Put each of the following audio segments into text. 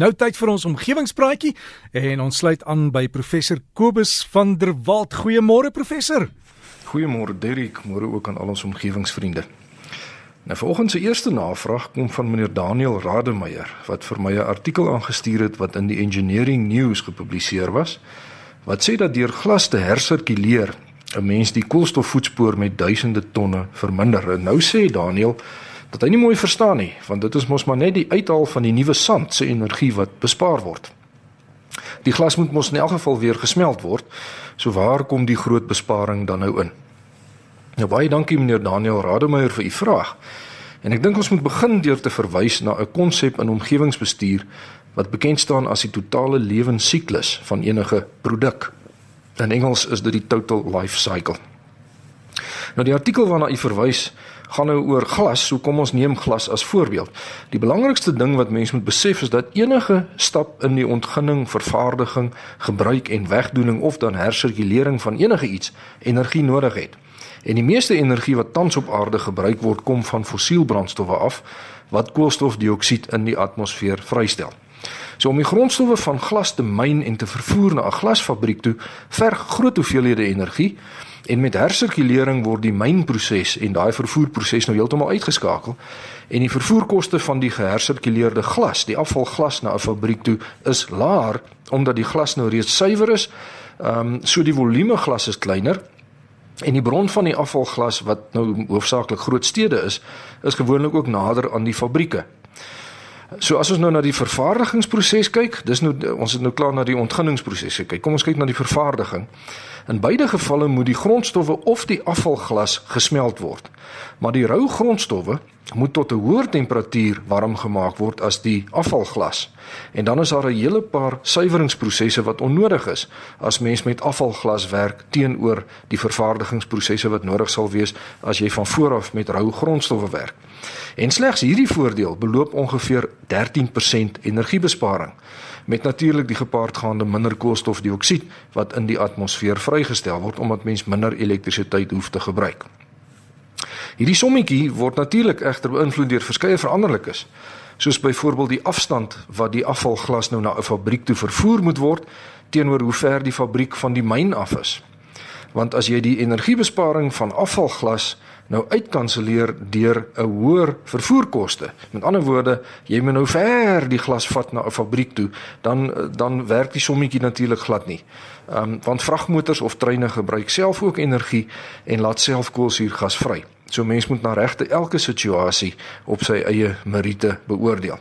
Nou tyd vir ons omgewingspraatjie en ons sluit aan by professor Kobus van der Walt. Goeiemôre professor. Goeiemôre Derrick, môre ook aan al ons omgewingsvriende. Nou volgens se eerste navraag kom van meneer Daniel Rademeier wat vir my 'n artikel aangestuur het wat in die Engineering News gepubliseer was wat sê dat deur glas te hersirkuleer 'n mens die koolstofvoetspoor met duisende tonne verminder. En nou sê Daniel dat hy nie mooi verstaan nie, want dit is mos maar net die uithaal van die nuwe sand se energie wat bespaar word. Die glas moet mos in elk geval weer gesmelt word. So waar kom die groot besparing dan nou in? Nou baie dankie meneer Daniel Rademeier vir u vraag. En ek dink ons moet begin deur te verwys na 'n konsep in omgewingsbestuur wat bekend staan as die totale lewensiklus van enige produk. In Engels is dit die total life cycle. Nou die artikel waarna u verwys gaan nou oor glas, so kom ons neem glas as voorbeeld. Die belangrikste ding wat mense moet besef is dat enige stap in die ontginning, vervaardiging, gebruik en wegdoening of dan hersirkulering van enige iets energie nodig het. En die meeste energie wat tans op aarde gebruik word, kom van fossielbrandstowwe af wat koolstofdioksied in die atmosfeer vrystel. So om die grondstowwe van glas te myn en te vervoer na 'n glasfabriek toe, verg groot hoeveelhede energie En met hersirkulering word die mynproses en daai vervoerproses nou heeltemal uitgeskakel en die vervoerkoste van die gehersirkuleerde glas, die afvalglas na 'n fabriek toe is laer omdat die glas nou reeds suiwer is. Ehm um, so die volume glas is kleiner en die bron van die afvalglas wat nou hoofsaaklik groot stede is, is gewoonlik ook nader aan die fabrieke. So as ons nou na die vervaardigingsproses kyk, dis nou ons het nou klaar na die ontginningsproses gekyk. Kom ons kyk na die vervaardiging. In beide gevalle moet die grondstowwe of die afvalglas gesmelt word. Maar die rou grondstowwe moet tot 'n hoër temperatuur warm gemaak word as die afvalglas. En dan is daar 'n hele paar suiweringsprosesse wat onnodig is as mens met afvalglas werk teenoor die vervaardigingsprosesse wat nodig sal wees as jy van vooraf met rou grondstowwe werk. En slegs hierdie voordeel beloop ongeveer 13% energiebesparing met natuurlik die gepaardgaande minder koolstofdioksied wat in die atmosfeer vrygestel word omdat mens minder elektrisiteit hoef te gebruik. Hierdie sommetjie word natuurlik egter beïnvloed deur verskeie veranderlikes soos byvoorbeeld die afstand wat die afvalglas nou na 'n fabriek toe vervoer moet word teenoor hoe ver die fabriek van die myn af is. Want as jy die energiebesparing van afvalglas nou uitkanselleer deur 'n hoër vervoerkoste. Met ander woorde, jy moet nou ver die glas vat na 'n fabriek toe, dan dan werk die sommetjie natuurlik glad nie. Ehm um, want vragmotors of treine gebruik self ook energie en laat self koolsuurgas vry. So mens moet na regte elke situasie op sy eie meriete beoordeel.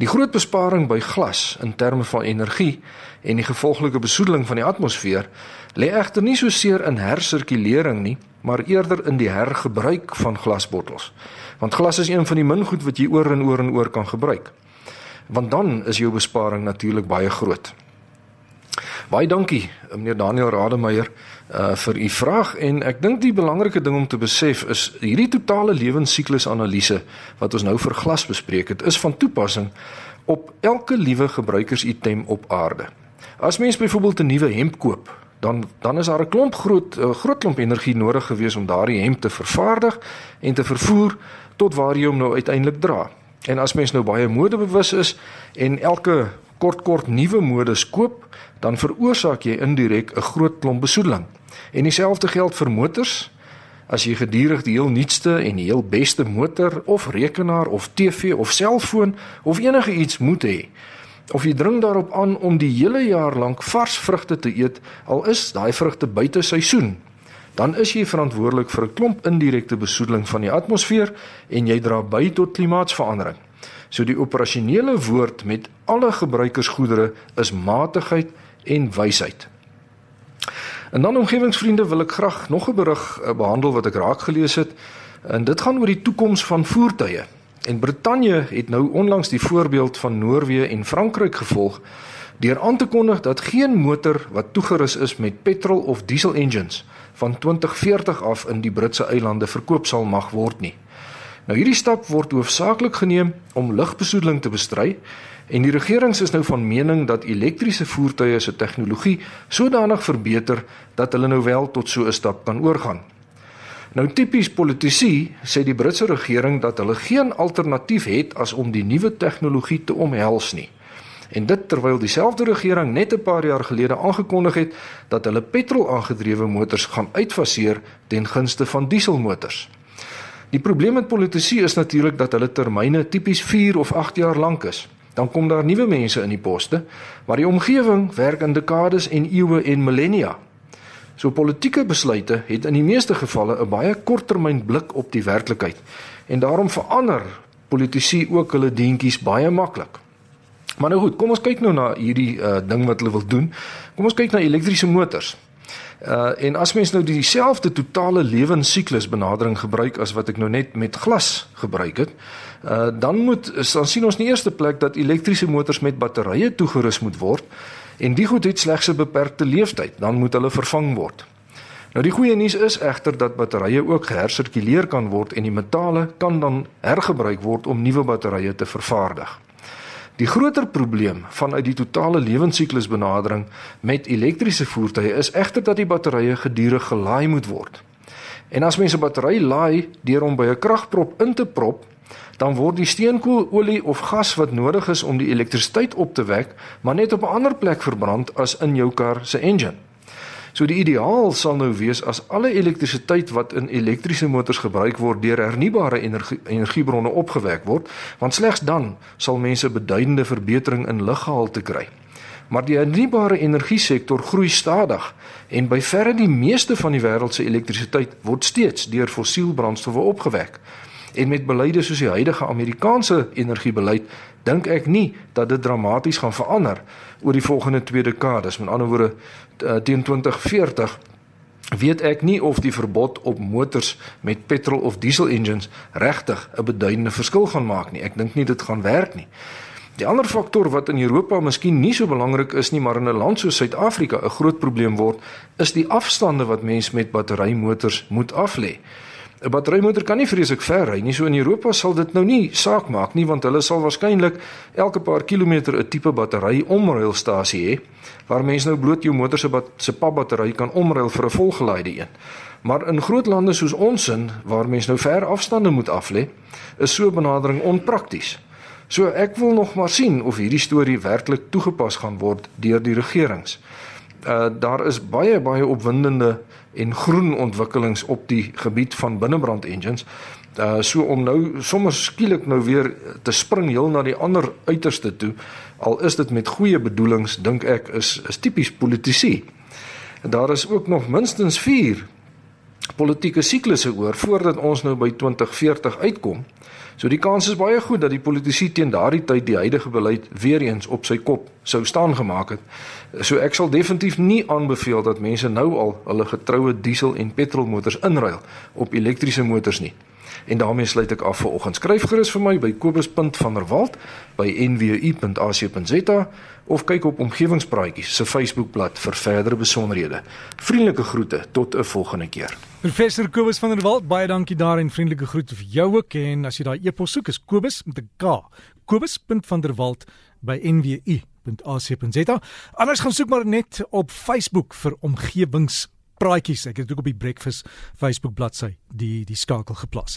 Die groot besparing by glas in terme van energie en die gevolglike besoedeling van die atmosfeer lê egter nie so seer in hersirkulering nie, maar eerder in die hergebruik van glasbottels. Want glas is een van die min goed wat jy oor en oor en oor kan gebruik. Want dan is jou besparing natuurlik baie groot. Baie dankie meneer Daniel Rademeier uh vir u vraag en ek dink die belangrike ding om te besef is hierdie totale lewensiklusanalise wat ons nou vir glas bespreek het is van toepassing op elke liewe gebruikersitem op aarde. As mens byvoorbeeld 'n nuwe hemp koop, dan dan is daar 'n klomp groot 'n groot klomp energie nodig gewees om daardie hemp te vervaardig en te vervoer tot waar jy hom nou uiteindelik dra. En as mens nou baie modebewus is en elke kort kort nuwe modes koop, dan veroorsaak jy indirek 'n groot klomp besoedeling. En dieselfde geld vir motors. As jy gedurig die heel nuutste en die heel beste motor of rekenaar of TV of selfoon of enige iets moet hê, of jy dring daarop aan om die hele jaar lank vars vrugte te eet al is daai vrugte buite seisoen dan is jy verantwoordelik vir 'n klomp indirekte besoedeling van die atmosfeer en jy dra by tot klimaatsverandering so die operasionele woord met alle gebruikersgoedere is matigheid en wysheid en dan omgewingsvriende wil ek graag nog 'n berig eh, behandel wat ek raak gelees het en dit gaan oor die toekoms van voertuie En Brittanje het nou onlangs die voorbeeld van Noorwe en Frankryk gevolg deur aan te kondig dat geen motor wat toegerus is met petrol of diesel engines van 2040 af in die Britse eilande verkoop sal mag word nie. Nou hierdie stap word hoofsaaklik geneem om lugbesoedeling te bestry en die regering is nou van mening dat elektriese voertuie se tegnologie sodanig verbeter dat hulle nou wel tot so 'n stap kan oorgaan. Nou tipies politici sê die Britse regering dat hulle geen alternatief het as om die nuwe tegnologie te omhels nie. En dit terwyl dieselfde regering net 'n paar jaar gelede aangekondig het dat hulle petrol-aangedrewe motors gaan uitfaseer ten gunste van dieselmotors. Die probleem met politici is natuurlik dat hulle termyne tipies 4 of 8 jaar lank is. Dan kom daar nuwe mense in die poste, maar die omgewing werk in dekades en eeue en millennia. So politieke besluite het in die meeste gevalle 'n baie korttermyn blik op die werklikheid en daarom verander politici ook hulle deentjies baie maklik. Maar nou goed, kom ons kyk nou na hierdie uh, ding wat hulle wil doen. Kom ons kyk na elektriese motors. Uh en as mens nou dieselfde totale lewensiklus benadering gebruik as wat ek nou net met glas gebruik het, uh dan moet dan sien ons in die eerste plek dat elektriese motors met batterye toegerus moet word en die goed het slegs 'n beperkte lewensduur, dan moet hulle vervang word. Nou die goeie nuus is egter dat batterye ook gehersirkuleer kan word en die metale kan dan hergebruik word om nuwe batterye te vervaardig. Die groter probleem vanuit die totale lewensiklus benadering met elektriese voertuie is egter dat die batterye gedurig gelaai moet word. En as mens 'n battery laai deur hom by 'n kragprop in te prop, dan word die steenkoololie of gas wat nodig is om die elektrisiteit op te wek, maar net op 'n ander plek verbrand as in jou kar se engine. So die ideaal sal nou wees as alle elektrisiteit wat in elektriese motors gebruik word deur hernubare energie, energiebronne opgewek word, want slegs dan sal mense beduidende verbetering in luggehalte kry. Maar die hernubare energie sektor groei stadig en by verre die meeste van die wêreld se elektrisiteit word steeds deur fossielbrandstowwe opgewek. En met beleide soos die huidige Amerikaanse energiebeleid dink ek nie dat dit dramaties gaan verander oor die volgende twee dekades. Met ander woorde eh, teen 2040 weet ek nie of die verbod op motors met petrol of diesel engines regtig 'n beduidende verskil gaan maak nie. Ek dink nie dit gaan werk nie. Die ander faktor wat in Europa miskien nie so belangrik is nie, maar in 'n land soos Suid-Afrika 'n groot probleem word, is die afstande wat mense met batterymotors moet aflê. 'n Batterymotor kan nie vreeslik ver ry nie. So in Europa sal dit nou nie saak maak nie want hulle sal waarskynlik elke paar kilometer 'n tipe battery omruilstasie hê waar mense nou bloot jou motor se se papbattery kan omruil vir 'n volgelaaide een. Maar in groot lande soos ons in waar mense nou ver afstande moet aflê, is so 'n benadering onprakties. So ek wil nog maar sien of hierdie storie werklik toegepas gaan word deur die regerings uh, daar is baie baie opwindende en groen ontwikkelings op die gebied van binnebrand engines. Uh so om nou sommer skielik nou weer te spring heel na die ander uiterste toe, al is dit met goeie bedoelings, dink ek is is tipies politisie. En daar is ook nog minstens 4 politieke siklusse oor voordat ons nou by 2040 uitkom. So die kans is baie goed dat die politici teen daardie tyd die huidige beleid weer eens op sy kop sou staan gemaak het. So ek sal definitief nie aanbeveel dat mense nou al hulle getroue diesel en petrolmotors inruil op elektriese motors nie. En daarmee sluit ek af vir oggend. Skryf gerus vir my by kobus.vanderwalt by nwu.ac.za of kyk op omgewingspraatjies se Facebookblad vir verdere besonderhede. Vriendelike groete tot 'n volgende keer. Professor Kobus van der Walt, baie dankie daar en vriendelike groete vir jou ook en as jy daai e-pos soek is kobus met 'n k. kobus.vanderwalt by nwu.ac.za. Anders gaan soek maar net op Facebook vir omgewingspraatjies. Ek het ook op die Breakfast Facebook bladsy die die skakel geplaas.